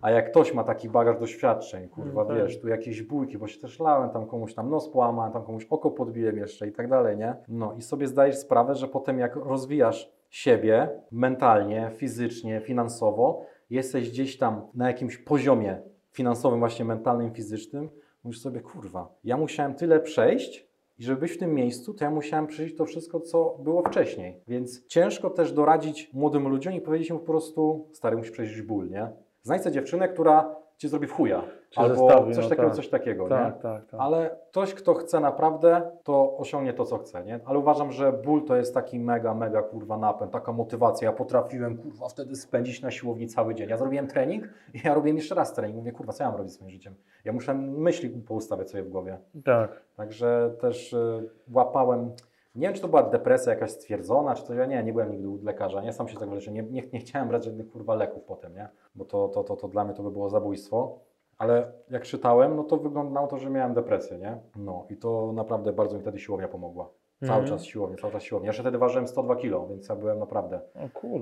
A jak ktoś ma taki bagaż doświadczeń, kurwa, Mm, wiesz, tu jakieś bójki, bo się też lałem, tam komuś tam nos połamałem, tam komuś oko podbiłem jeszcze i tak dalej, nie? No i sobie zdajesz sprawę, że potem jak rozwijasz siebie mentalnie, fizycznie, finansowo, jesteś gdzieś tam na jakimś poziomie finansowym, właśnie mentalnym, fizycznym, mówisz sobie, kurwa, ja musiałem tyle przejść, i żeby być w tym miejscu, to ja musiałem przejść to wszystko, co było wcześniej. Więc ciężko też doradzić młodym ludziom i powiedzieć im po prostu, stary, musisz przejść ból, nie? Znajdź dziewczynę, która cię zrobi w chuja. Albo coś no takiego, tak. coś takiego, nie? Tak, tak, tak. Ale ktoś, kto chce naprawdę, to osiągnie to, co chce, nie? Ale uważam, że ból to jest taki mega, mega, kurwa, napęd, taka motywacja. Ja potrafiłem, kurwa, wtedy spędzić na siłowni cały dzień. Ja zrobiłem trening i ja robiłem jeszcze raz trening. Mówię, kurwa, co ja mam robić z swoim życiem? Ja muszę myśli poustawiać sobie w głowie. tak. Także też y, łapałem, nie wiem, czy to była depresja jakaś stwierdzona, czy to ja nie, nie byłem nigdy u lekarza, nie, sam się tego leczę, nie, nie, nie chciałem brać żadnych kurwa leków potem, nie, bo to, to, to, to dla mnie to by było zabójstwo. Ale jak czytałem, no to wyglądało to, że miałem depresję, nie? No i to naprawdę bardzo mi wtedy siłownia pomogła. Cały Mhm. czas siłownia, cały czas siłownia. Jeszcze wtedy ważyłem 102 kg, więc ja byłem naprawdę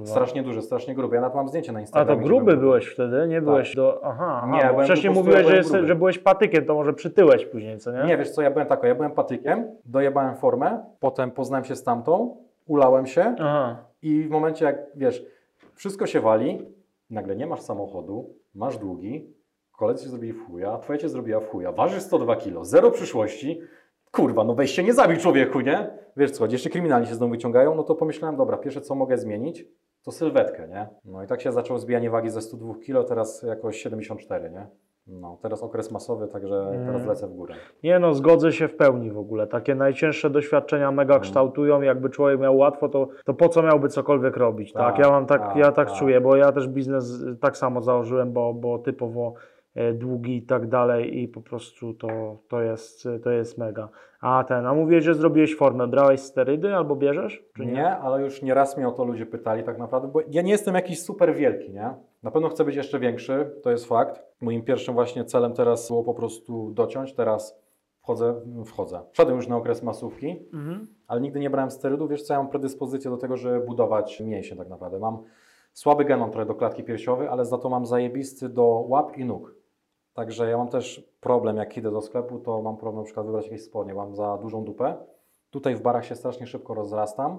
strasznie duży, strasznie gruby. Ja nawet mam zdjęcie na A Instagramie. to gdzie gruby byłeś wtedy, nie byłeś do... Aha, Nie, aha bo byłem wcześniej mówiłeś, ja że, jest, że byłeś patykiem, to może przytyłeś później, co nie? Nie, wiesz co, ja byłem tak, ja byłem patykiem, dojebałem formę, potem poznałem się z tamtą, ulałem się Aha. i w momencie jak, wiesz, wszystko się wali, nagle nie masz samochodu, masz długi, koledzy cię zrobili w chuja, twoja cię zrobiła w chuja, ważysz 102 kilo, zero przyszłości, kurwa, no weź się nie zabił człowieku, nie? Wiesz co, jeszcze kryminalni się znowu wyciągają, no to pomyślałem, dobra, pierwsze co mogę zmienić, to sylwetkę, nie? No i tak się zaczęło zbijanie wagi ze 102 kilo, teraz jakoś 74, nie? No, teraz okres masowy, także Mm. teraz lecę w górę. Nie no, zgodzę się w pełni w ogóle. Takie najcięższe doświadczenia mega Mhm. kształtują. Jakby człowiek miał łatwo, to, to po co miałby cokolwiek robić, tak? Tak, Ja mam tak, tak, ja tak tak. czuję, bo ja też biznes y, tak samo założyłem, bo, bo typowo długi i tak dalej i po prostu to, to, jest, to jest mega. A ten, a mówiłeś, że zrobiłeś formę. Brałeś sterydy albo bierzesz? Czy nie? Nie, ale już nieraz mnie o to ludzie pytali tak naprawdę, bo ja nie jestem jakiś super wielki, nie? Na pewno chcę być jeszcze większy, to jest fakt. Moim pierwszym właśnie celem teraz było po prostu dociąć, teraz wchodzę, wchodzę. Wszedłem już na okres masówki, Mhm. ale nigdy nie brałem sterydów. Wiesz co, ja mam predyspozycję do tego, żeby budować mięśnie tak naprawdę. Mam słaby gen mam trochę do klatki piersiowej, ale za to mam zajebisty do łap i nóg. Także ja mam też problem, jak idę do sklepu, to mam problem na przykład wybrać jakieś spodnie, mam za dużą dupę. Tutaj w barach się strasznie szybko rozrastam.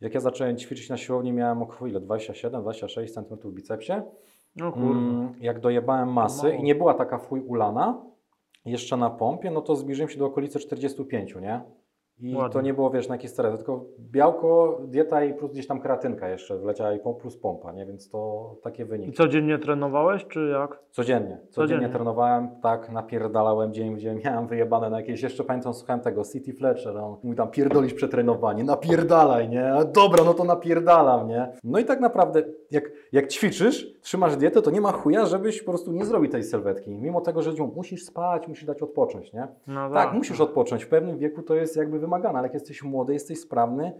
Jak ja zacząłem ćwiczyć na siłowni, miałem około ile? 27-26 cm w bicepsie. No. Mm, jak dojebałem masy mało. i nie była taka fuj ulana, jeszcze na pompie, no to zbliżyłem się do okolicy 45, nie? I Ładnie. to nie było, wiesz, na jakiś stres, tylko białko, dieta i plus gdzieś tam kreatynka jeszcze wleciała i plus pompa, nie? Więc to takie I wyniki. codziennie trenowałeś, czy jak? Codziennie. Codziennie, Codziennie. trenowałem, tak, napierdalałem dzień w dzień, miałem wyjebane na jakieś, jeszcze pamiętam, słuchałem tego, City Fletcher, on mówi tam, pierdolisz przetrenowanie, napierdalaj, nie? Dobra, no to napierdalam, nie? No i tak naprawdę, jak, jak ćwiczysz, trzymasz dietę, to nie ma chuja, żebyś po prostu nie zrobił tej sylwetki. Mimo tego, że musisz spać, musisz dać odpocząć, nie? No Tak, musisz odpocząć. W pewnym wieku to jest jakby wymagane, ale jak jesteś młody, jesteś sprawny,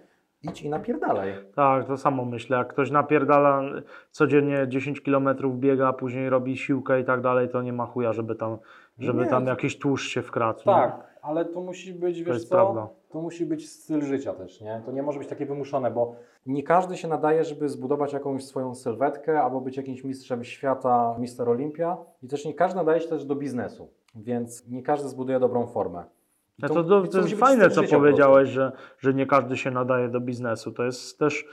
idź i napierdalaj. Tak, to samo myślę. Jak ktoś napierdala codziennie 10 km biega, a później robi siłkę i tak dalej, to nie ma chuja, żeby tam, żeby Nie, tam to- jakiś tłuszcz się wkradł. nie? Tak, ale to musi być, wiesz jest co, prawda. to musi być styl życia też, nie? To nie może być takie wymuszone, bo nie każdy się nadaje, żeby zbudować jakąś swoją sylwetkę albo być jakimś mistrzem świata, mister Olimpia i też nie każdy nadaje się też do biznesu, więc nie każdy zbuduje dobrą formę. No to, to, to musi jest fajne, co powiedziałeś, że, że nie każdy się nadaje do biznesu. To jest też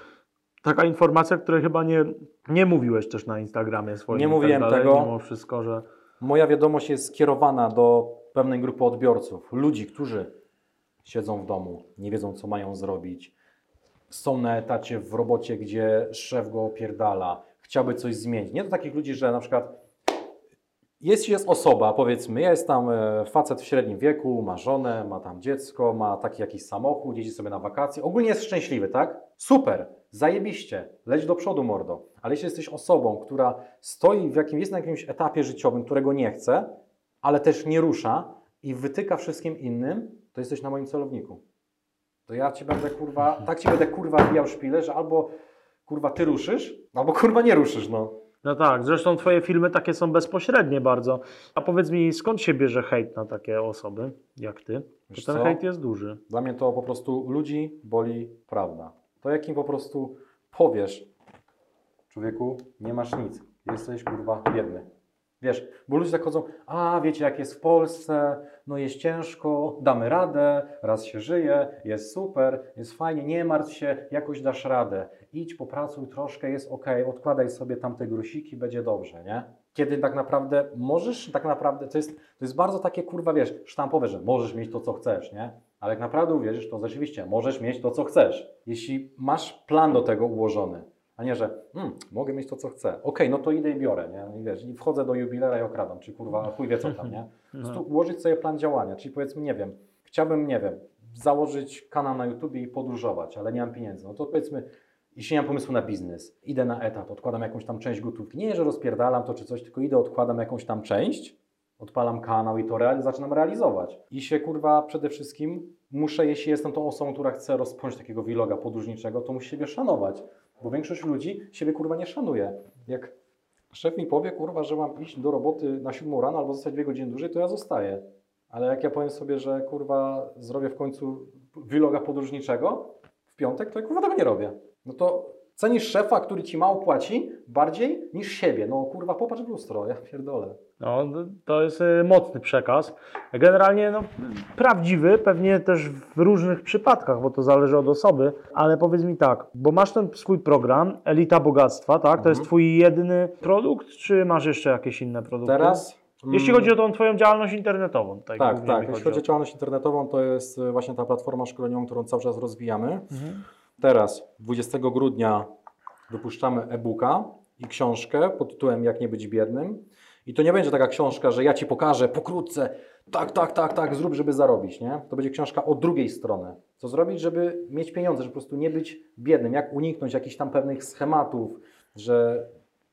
taka informacja, której chyba nie, nie mówiłeś też na Instagramie swoim. Nie tak mówiłem dalej, tego. Mimo wszystko, że Moja wiadomość jest skierowana do pewnej grupy odbiorców, ludzi, którzy siedzą w domu, nie wiedzą, co mają zrobić, są na etacie w robocie, gdzie szef go opierdala, chciałby coś zmienić. Nie do takich ludzi, że na przykład jest, jest osoba, powiedzmy, jest tam e, facet w średnim wieku, ma żonę, ma tam dziecko, ma taki jakiś samochód, jeździ sobie na wakacje, ogólnie jest szczęśliwy, tak? Super, zajebiście, leć do przodu, mordo. Ale jeśli jesteś osobą, która stoi w jakim, jest na jakimś etapie życiowym, którego nie chce, ale też nie rusza i wytyka wszystkim innym, to jesteś na moim celowniku. To ja ci będę kurwa, tak ci będę kurwa wbijał szpilę, że albo kurwa ty ruszysz, albo kurwa nie ruszysz, no. No tak, zresztą twoje filmy takie są bezpośrednie bardzo. A powiedz mi, skąd się bierze hejt na takie osoby jak ty? Wiesz ten co? hejt jest duży. Dla mnie to po prostu ludzi boli prawda. To jak im po prostu powiesz, człowieku, nie masz nic, jesteś kurwa biedny. Wiesz, bo ludzie tak chodzą, a wiecie jak jest w Polsce, no jest ciężko, damy radę, raz się żyje, jest super, jest fajnie, nie martw się, jakoś dasz radę. Idź, popracuj troszkę, jest ok, odkładaj sobie tam te grosiki, będzie dobrze, nie? Kiedy tak naprawdę możesz, tak naprawdę, to jest, to jest bardzo takie kurwa, wiesz, sztampowe, że możesz mieć to, co chcesz, nie? Ale jak naprawdę uwierzysz, to rzeczywiście możesz mieć to, co chcesz. Jeśli masz plan do tego ułożony, a nie, że hmm, mogę mieć to, co chcę. Okej, no to idę i biorę, nie? No I wiesz, i wchodzę do jubilera i okradam, czy kurwa chuj wie co tam, nie? Po prostu ułożyć sobie plan działania, czyli powiedzmy, nie wiem, chciałbym, nie wiem, założyć kanał na YouTube i podróżować, ale nie mam pieniędzy. No to powiedzmy, jeśli nie mam pomysłu na biznes, idę na etat, odkładam jakąś tam część gotówki. Nie, że rozpierdalam to czy coś, tylko idę, odkładam jakąś tam część, odpalam kanał i to real, zaczynam realizować. I się kurwa przede wszystkim muszę, jeśli jestem tą osobą, która chce rozpocząć takiego vloga podróżniczego, to musi siebie szanować. Bo większość ludzi siebie kurwa nie szanuje. Jak szef mi powie, kurwa, że mam iść do roboty na 7 rano albo zostać dwie godziny dłużej, to ja zostaję. Ale jak ja powiem sobie, że kurwa zrobię w końcu vloga podróżniczego w piątek, to ja kurwa tego nie robię. No to cenisz szefa, który ci mało płaci, bardziej niż siebie. No kurwa, popatrz w lustro, ja pierdolę. No, to jest y, mocny przekaz. Generalnie no, prawdziwy, pewnie też w różnych przypadkach, bo to zależy od osoby, ale powiedz mi tak, bo masz ten swój program, Elita Bogactwa, tak? To jest Mhm. twój jedyny produkt, czy masz jeszcze jakieś inne produkty? Teraz... Jeśli mm, chodzi o tą twoją działalność internetową. Tak, Tak, tak. Jeśli chodzi o działalność internetową, to jest właśnie ta platforma szkoleniową, którą cały czas rozwijamy. Mhm. Teraz, 20 grudnia, wypuszczamy e-booka i książkę pod tytułem Jak nie być biednym. I to nie będzie taka książka, że ja ci pokażę pokrótce, tak, tak, tak, tak, zrób, żeby zarobić, nie? To będzie książka od drugiej strony. Co zrobić, żeby mieć pieniądze, żeby po prostu nie być biednym, jak uniknąć jakichś tam pewnych schematów, że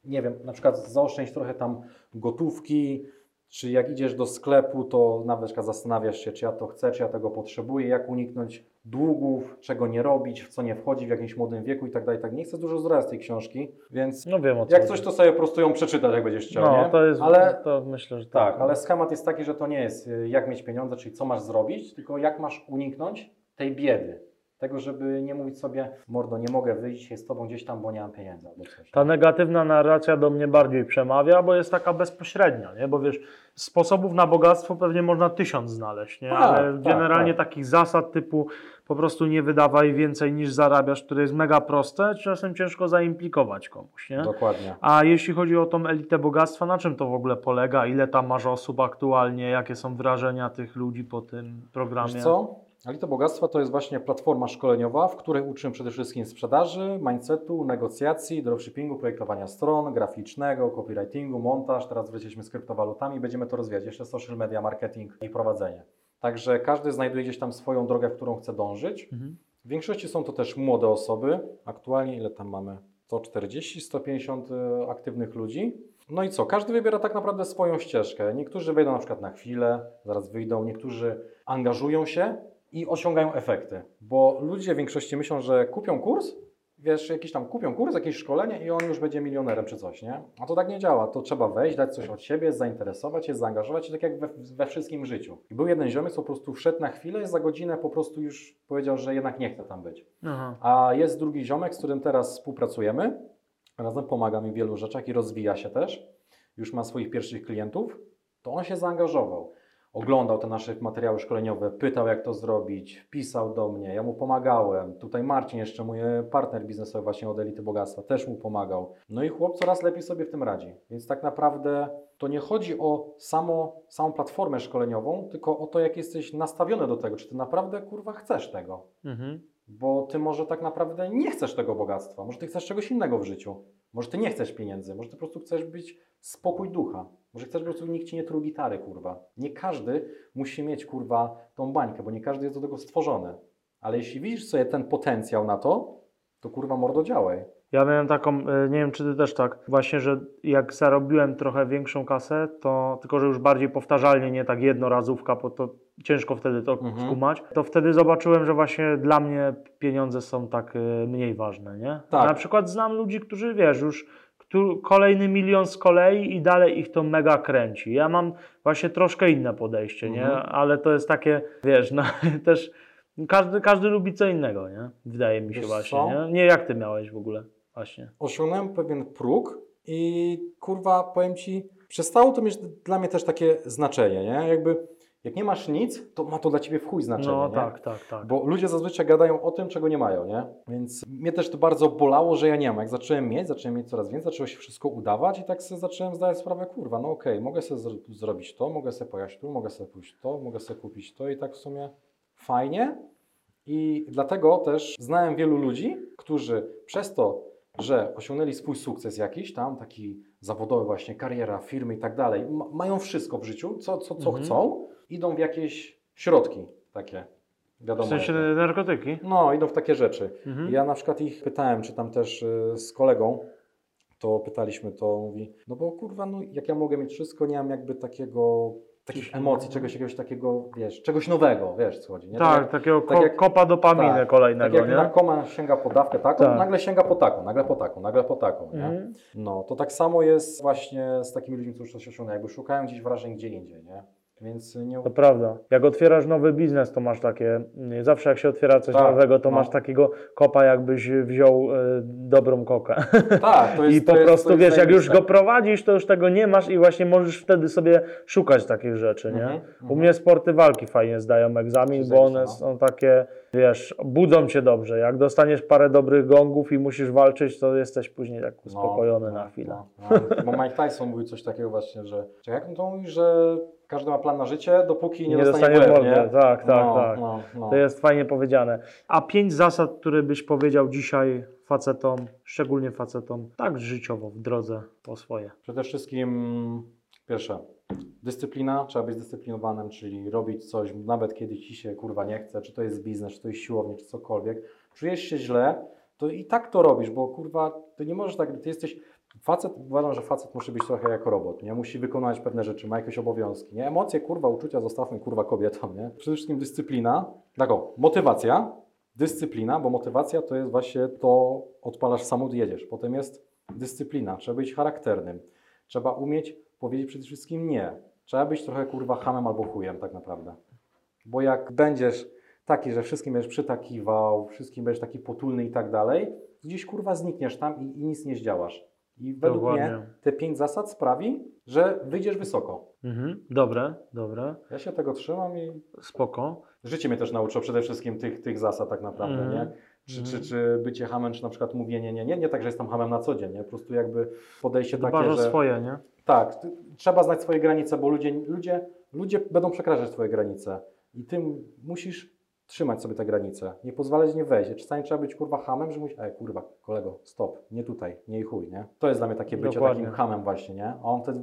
nie wiem, na przykład zaoszczędź trochę tam gotówki, czy jak idziesz do sklepu, to nawet zastanawiasz się, czy ja to chcę, czy ja tego potrzebuję, jak uniknąć długów, czego nie robić, w co nie wchodzi w jakimś młodym wieku i tak dalej. Tak nie chcę dużo zdradzać tej książki, więc No wiem o co jak coś, to sobie po prostu ją przeczytać, jak będziesz chciał, No, nie? to jest, ale to myślę, że tak, ale schemat jest taki, że to nie jest y, jak mieć pieniądze, czyli co masz zrobić, tylko jak masz uniknąć tej biedy. Tego, żeby nie mówić sobie, mordo, nie mogę wyjść się z tobą gdzieś tam, bo nie mam pieniędzy albo coś. Ta negatywna narracja do mnie bardziej przemawia, bo jest taka bezpośrednia, nie? Bo wiesz, sposobów na bogactwo pewnie można tysiąc znaleźć, nie? Tak, Ale tak, generalnie tak. takich zasad typu po prostu nie wydawaj więcej niż zarabiasz, które jest mega proste, czasem ciężko zaimplikować komuś, nie? Dokładnie. A jeśli chodzi o tą elitę bogactwa, na czym to w ogóle polega? Ile tam masz osób aktualnie? Jakie są wrażenia tych ludzi po tym programie? Wiesz co? Elity Bogactwa to jest właśnie platforma szkoleniowa, w której uczymy przede wszystkim sprzedaży, mindsetu, negocjacji, dropshippingu, projektowania stron, graficznego, copywritingu, montaż. Teraz wlecieliśmy z kryptowalutami, będziemy to rozwijać. Jeszcze social media, marketing i prowadzenie. Także każdy znajduje gdzieś tam swoją drogę, w którą chce dążyć. Mhm. W większości są to też młode osoby. Aktualnie ile tam mamy? 140, 150 e, aktywnych ludzi. No i co? Każdy wybiera tak naprawdę swoją ścieżkę. Niektórzy wejdą na przykład na chwilę, zaraz wyjdą, niektórzy angażują się i osiągają efekty. Bo ludzie w większości myślą, że kupią kurs, wiesz, jakiś tam kupią kurs, jakieś szkolenie i on już będzie milionerem czy coś, nie? A to tak nie działa. To trzeba wejść, dać coś od siebie, zainteresować się, zaangażować się, tak jak we, we wszystkim życiu. I był jeden ziomek, co po prostu wszedł na chwilę i za godzinę po prostu już powiedział, że jednak nie chce tam być. Aha. A jest drugi ziomek, z którym teraz współpracujemy. Razem pomaga mi w wielu rzeczach i rozwija się też. Już ma swoich pierwszych klientów. To on się zaangażował. Oglądał te nasze materiały szkoleniowe, pytał jak to zrobić, pisał do mnie, ja mu pomagałem. Tutaj Marcin, jeszcze mój partner biznesowy właśnie od Elity Bogactwa, też mu pomagał. No i chłop coraz lepiej sobie w tym radzi. Więc tak naprawdę to nie chodzi o samo, samą platformę szkoleniową, tylko o to, jak jesteś nastawiony do tego, czy ty naprawdę kurwa chcesz tego. Mhm. Bo ty może tak naprawdę nie chcesz tego bogactwa, może ty chcesz czegoś innego w życiu. Może ty nie chcesz pieniędzy, może ty po prostu chcesz być spokój ducha. Może chcesz po prostu nikt ci nie tru gitary, kurwa. Nie każdy musi mieć, kurwa, tą bańkę, bo nie każdy jest do tego stworzony. Ale jeśli widzisz sobie ten potencjał na to, to kurwa mordo działaj. Ja miałem taką, e, nie wiem czy ty też tak, właśnie, że jak zarobiłem trochę większą kasę, to tylko, że już bardziej powtarzalnie, nie tak jednorazówka, bo to ciężko wtedy to Mhm. skumać, to wtedy zobaczyłem, że właśnie dla mnie pieniądze są tak e, mniej ważne, nie? Tak. Na przykład znam ludzi, którzy, wiesz, już kolejny milion z kolei i dalej ich to mega kręci. Ja mam właśnie troszkę inne podejście, nie? Mhm. Ale to jest takie, wiesz, no też każdy, każdy lubi co innego, nie? Wydaje mi się Wiesz właśnie, co? nie? Nie, jak ty miałeś w ogóle, właśnie. Osiągnąłem pewien próg i kurwa, powiem ci, przestało to mieć dla mnie też takie znaczenie, nie? Jakby, jak nie masz nic, to ma to dla ciebie w chuj znaczenie, No nie? tak, tak, tak. Bo ludzie zazwyczaj gadają o tym, czego nie mają, nie? Więc mnie też to bardzo bolało, że ja nie mam. Jak zacząłem mieć, zacząłem mieć coraz więcej, zaczęło się wszystko udawać i tak sobie zacząłem zdawać sprawę, kurwa, no okej, mogę sobie zro- zrobić to, mogę sobie pojechać tu, mogę sobie pójść to, mogę sobie kupić to i tak w sumie fajnie. I dlatego też znałem wielu ludzi, którzy przez to, że osiągnęli swój sukces jakiś tam, taki zawodowy właśnie, kariera, firmy i tak dalej, ma- mają wszystko w życiu, co, co, co Mhm. chcą, idą w jakieś środki takie, wiadomo. W sensie narkotyki? No, idą w takie rzeczy. Mhm. Ja na przykład ich pytałem, czy tam też y, z kolegą, to pytaliśmy, to mówi, no bo kurwa, no jak ja mogę mieć wszystko, nie mam jakby takiego, takich emocji, czegoś jakiegoś takiego, wiesz, czegoś nowego, wiesz co chodzi, nie? Tak, jak, takiego tak jak- kopa dopaminy tak, tak kolejnego, jak nie? narkoman sięga po dawkę taką, Tak. nagle sięga po taką, nagle po taką, nagle po taką, nie? Mhm. No, to tak samo jest właśnie z takimi ludźmi, którzy coś osiągnęli, jakby szukają gdzieś wrażeń gdzie indziej, nie? Więc nie... To prawda. Jak otwierasz nowy biznes, to masz takie. Zawsze jak się otwiera coś Tak, nowego, to no. masz takiego kopa, jakbyś wziął e, dobrą kokę. Tak, to jest I po jest, prostu wiesz, jak już go prowadzisz, to już tego nie masz i właśnie możesz wtedy sobie szukać takich rzeczy, nie? Mhm, U mhm. mnie sporty walki fajnie zdają egzamin, bo one Zajebiste, są takie, wiesz, budzą cię dobrze. Jak dostaniesz parę dobrych gongów i musisz walczyć, to jesteś później tak uspokojony No, na no, chwilę. No, no. Bo Mike Tyson mówił coś takiego właśnie, że czy jak on to mówi, że każdy ma plan na życie, dopóki nie, Nie dostanie, dostanie nie? Tak, tak, no, tak. No, no. To jest fajnie powiedziane. A pięć zasad, które byś powiedział dzisiaj facetom, szczególnie facetom, tak życiowo w drodze po swoje. Przede wszystkim pierwsze, dyscyplina, trzeba być zdyscyplinowanym, czyli robić coś, nawet kiedy ci się kurwa nie chce, czy to jest biznes, czy to jest siłownia, czy cokolwiek, czujesz się źle, to i tak to robisz, bo kurwa, ty nie możesz tak, ty jesteś, facet, uważam, że facet musi być trochę jak robot, nie? Musi wykonać pewne rzeczy, ma jakieś obowiązki, nie? Emocje, kurwa, uczucia zostawmy, kurwa, kobietom, nie? Przede wszystkim dyscyplina, tak o, motywacja, dyscyplina, bo motywacja to jest właśnie to, odpalasz samochód, jedziesz, potem jest dyscyplina, trzeba być charakternym, trzeba umieć powiedzieć przede wszystkim nie, trzeba być trochę, kurwa, hamem albo chujem, tak naprawdę, bo jak będziesz taki, że wszystkim będziesz przytakiwał, wszystkim będziesz taki potulny i tak dalej, gdzieś kurwa znikniesz tam i, i nic nie zdziałasz. I według Dokładnie. mnie te pięć zasad sprawi, że wyjdziesz wysoko. Mhm. Dobre, dobre, Ja się tego trzymam i spoko. życie mnie też nauczyło przede wszystkim tych, tych zasad tak naprawdę, Mhm. nie? Czy, Mhm. czy, czy bycie hamem, czy na przykład mówienie nie, nie, nie tak, że jestem hamem na co dzień, nie? Po prostu jakby podejście takie, Dbasz o że... swoje, nie? Tak, trzeba znać swoje granice, bo ludzie, ludzie, ludzie będą przekraczać twoje granice i ty musisz trzymać sobie te granice, nie pozwalać nie wejść. Czasami trzeba być kurwa hamem, że mówić, ej kurwa, kolego, stop, nie tutaj, nie i chuj, nie? To jest dla mnie takie bycie Dokładnie. takim hamem właśnie, nie? A on wtedy,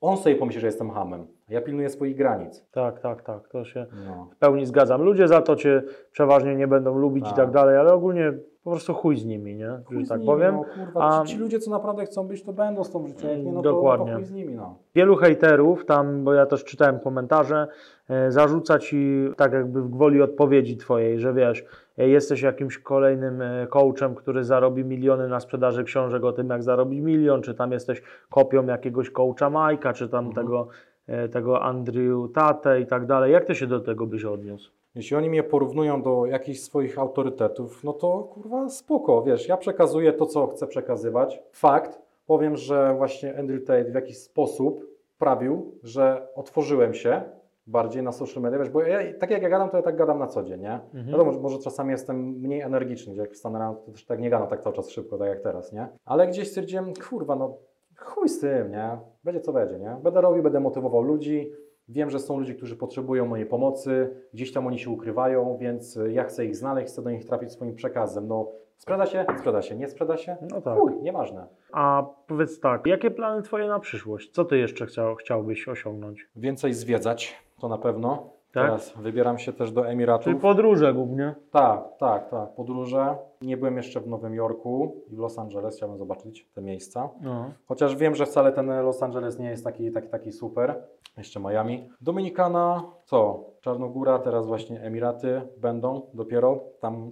on sobie pomyśli, że jestem hamem, a ja pilnuję swoich granic. Tak, tak, tak. To się No. w pełni zgadzam. Ludzie za to cię przeważnie nie będą lubić i Tak. tak dalej, ale ogólnie po prostu chuj z nimi, nie? Chuj Że tak nimi, powiem. No, kurwa, A- ci, ci ludzie, co naprawdę chcą być, to będą z tą życiu. Jak nie, no to, Dokładnie. to chuj z nimi, no. Wielu hejterów, tam, bo ja też czytałem komentarze, e, zarzuca ci tak jakby w gwoli odpowiedzi twojej, że wiesz, e, jesteś jakimś kolejnym e, coachem, który zarobi miliony na sprzedaży książek o tym, jak zarobić milion, czy tam jesteś kopią jakiegoś coacha Majka, czy tam Mhm. tego, e, tego Andrew Tate i tak dalej. Jak ty się do tego byś odniósł? Jeśli oni mnie porównują do jakichś swoich autorytetów, no to kurwa spoko, wiesz, ja przekazuję to, co chcę przekazywać. Fakt, powiem, że właśnie Andrew Tate w jakiś sposób sprawił, że otworzyłem się bardziej na social media, wiesz, bo ja, tak jak ja gadam, to ja tak gadam na co dzień, nie? Mhm. Wiadomo, że może czasami jestem mniej energiczny, gdzie jak wstanę rano, to też tak nie gadam tak cały czas szybko, tak jak teraz, nie? Ale gdzieś stwierdziłem, kurwa, no chuj z tym, nie? Będzie co będzie, nie? Będę robił, będę motywował ludzi, Wiem, że są ludzie, którzy potrzebują mojej pomocy, gdzieś tam oni się ukrywają, więc y, ja chcę ich znaleźć, chcę do nich trafić swoim przekazem. No, sprzeda się? Sprzeda się. Nie sprzeda się? No tak. Chuj, nieważne. A powiedz tak, jakie plany twoje na przyszłość? Co ty jeszcze chciał, chciałbyś osiągnąć? Więcej zwiedzać, to na pewno. Tak? Teraz wybieram się też do Emiratów. Czyli podróże głównie. Tak, tak, tak. Podróże. Nie byłem jeszcze w Nowym Jorku i w Los Angeles, chciałbym zobaczyć te miejsca. No. Chociaż wiem, że wcale ten Los Angeles nie jest taki, taki, taki super. Jeszcze Miami. Dominikana, co? Czarnogóra, teraz właśnie Emiraty będą dopiero. Tam mm,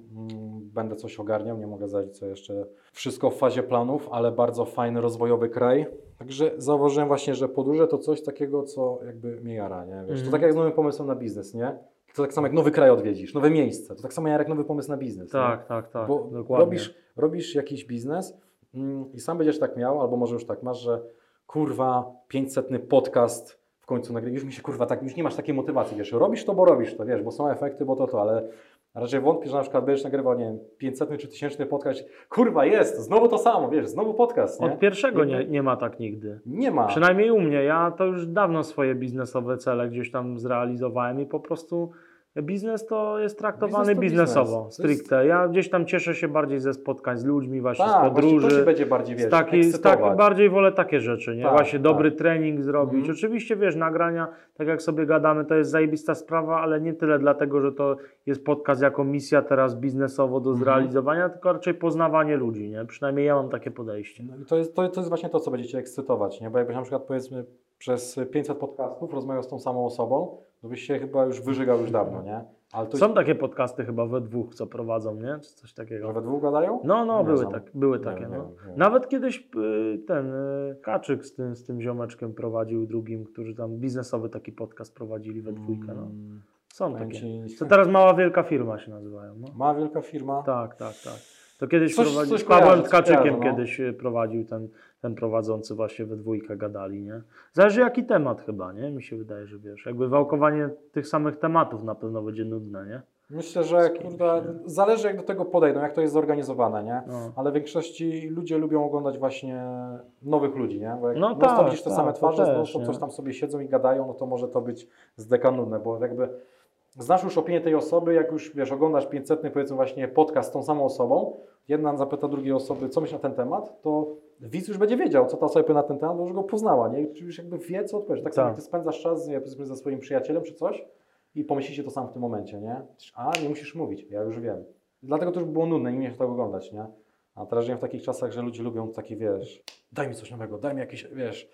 będę coś ogarniał, nie mogę zdradzić co jeszcze. Wszystko w fazie planów, ale bardzo fajny, rozwojowy kraj. Także zauważyłem właśnie, że podróże to coś takiego, co jakby mnie jara, nie? Wiesz, Mhm. To tak jak z nowym pomysłem na biznes, nie? To tak samo jak nowy kraj odwiedzisz, nowe miejsce. To tak samo jak nowy pomysł na biznes. nie? Tak, tak, tak. Bo dokładnie. robisz, robisz jakiś biznes mm, i sam będziesz tak miał, albo może już tak masz, że kurwa, 500 podcast w końcu nagrywasz. Już mi się kurwa tak, już nie masz takiej motywacji, wiesz, robisz to, bo robisz to, wiesz, bo są efekty, bo to to, ale raczej wątpię, że na przykład będziesz nagrywał, nie wiem, 500 czy 1000 podcast, kurwa, jest, znowu to samo, wiesz, znowu podcast, nie? Od pierwszego nie, nie ma tak nigdy. Nie ma. Przynajmniej u mnie. Ja to już dawno swoje biznesowe cele gdzieś tam zrealizowałem i po prostu biznes to jest traktowany Biznes to biznesowo, biznes. To jest- stricte. Ja gdzieś tam cieszę się bardziej ze spotkań z ludźmi, właśnie tak, z właśnie podróży. to się będzie bardziej, wiesz, taki, tak, bardziej wolę takie rzeczy, nie? Tak, Właśnie tak. dobry trening zrobić. Mhm. Oczywiście, wiesz, nagrania, tak jak sobie gadamy, to jest zajebista sprawa, ale nie tyle dlatego, że to jest podcast jako misja teraz biznesowo do Mhm. zrealizowania, tylko raczej poznawanie ludzi, nie? Przynajmniej ja mam takie podejście. No i to jest, to, to jest właśnie to, co będziecie ekscytować, nie? Bo jakbyś na przykład powiedzmy przez 500 podcastów rozmawiał z tą samą osobą, to byś się chyba już wyżygał już dawno, nie? Są takie podcasty chyba we dwóch, co prowadzą, nie? Czy coś takiego. że we dwóch gadają? No, no, Nie były, znam. tak, były takie. nie no. nie. Nawet kiedyś y, ten y, Kaczyk z tym, z tym ziomeczkiem prowadził drugim, którzy tam biznesowy taki podcast prowadzili we dwójkę. No. Mm, Są takie. To teraz mała wielka firma się nazywają. No. Ma wielka firma. Tak, tak, tak. To kiedyś Coś- prowadzi, coś z Pawłem Tkaczykiem no. kiedyś y, prowadził ten, ten prowadzący właśnie we dwójkę gadali, nie? Zależy jaki temat chyba, nie? Mi się wydaje, że wiesz, jakby wałkowanie tych samych tematów na pewno będzie nudne, nie? Myślę, że kurde, zależy jak do tego podejdą, jak to jest zorganizowane, nie? No. Ale w większości ludzie lubią oglądać właśnie nowych ludzi, nie? Bo jak No tak, widzisz te tak, same twarze, no też, to nie? coś tam sobie siedzą i gadają, no to może to być zdeka nudne, bo jakby znasz już opinię tej osoby, jak już wiesz, oglądasz 500 powiedzmy właśnie podcast z tą samą osobą, jedna zapyta drugiej osoby, co myśli na ten temat, to widz już będzie wiedział, co ta osoba powie na ten temat, bo już go poznała, nie? Już jakby wie, co odpowiedzieć. Tak samo Tak. jak ty spędzasz czas nie, ze swoim przyjacielem czy coś i pomyślicie to samo w tym momencie, nie? A, nie musisz mówić, ja już wiem. Dlatego to już było nudne, nie umiesz tego oglądać, nie? A teraz żyjemy w takich czasach, że ludzie lubią takie, wiesz, daj mi coś nowego, daj mi jakieś, wiesz,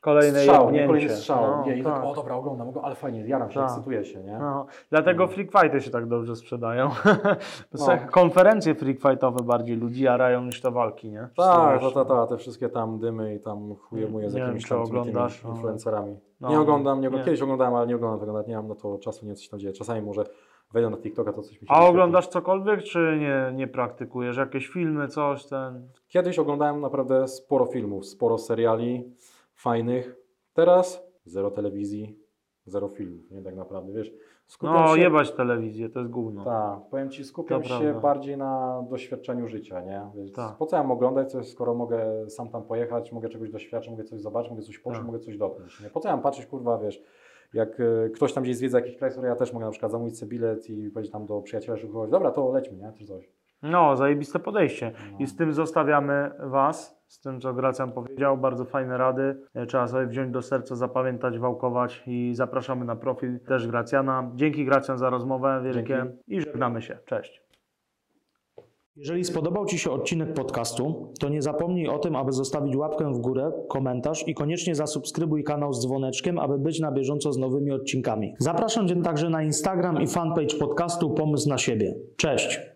Kolejne strzał, nie? Kolejny strzał. No, nie? Tak, tak. o dobra, oglądam go, ale fajnie, jaram się, Tak. ekscytuję się, nie? No, dlatego No. freak fighty się tak dobrze sprzedają. No. Konferencje freak fightowe bardziej ludzi jarają niż te walki, nie? Tak, ta, ta, ta, te wszystkie tam dymy i tam chujemuje z Nie wiem, jakimiś czy tam oglądasz, no. influencerami. No. nie oglądam, nie, Nie. oglądam. kiedyś oglądałem, ale nie oglądam tego, nawet nie mam na to czasu, nie coś tam dzieje. Czasami może wejdę na TikToka, to coś mi się A oglądasz cokolwiek, czy nie, nie praktykujesz? Jakieś filmy, coś ten? Kiedyś oglądałem naprawdę sporo filmów, sporo seriali fajnych. Teraz zero telewizji, zero filmów, nie tak naprawdę, wiesz. Skupiam No, się... jebać telewizję, to jest gówno. Tak, powiem Ci, skupiam To się prawda. bardziej na doświadczeniu życia, nie? Więc Tak. po co ja mam oglądać coś, skoro mogę sam tam pojechać, mogę czegoś doświadczyć, mogę coś zobaczyć, mogę coś poczuć, Tak. mogę coś dotknąć, nie? Po co ja mam patrzeć, kurwa, wiesz, jak e, ktoś tam gdzieś zwiedza jakiś kraj, który ja też mogę na przykład zamówić sobie bilet i powiedzieć tam do przyjaciela, że dobra, to lećmy, nie? Czy coś. No, zajebiste podejście. No. I z tym zostawiamy Was, z tym co Gracjan powiedział, bardzo fajne rady. E, Trzeba sobie wziąć do serca, zapamiętać, wałkować i zapraszamy na profil też Gracjana. Dzięki Gracjan za rozmowę wielkie Dzięki. i żegnamy się. Cześć. Jeżeli spodobał Ci się odcinek podcastu, to nie zapomnij o tym, aby zostawić łapkę w górę, komentarz i koniecznie zasubskrybuj kanał z dzwoneczkiem, aby być na bieżąco z nowymi odcinkami. Zapraszam Cię także na Instagram i fanpage podcastu Pomysł na siebie. Cześć!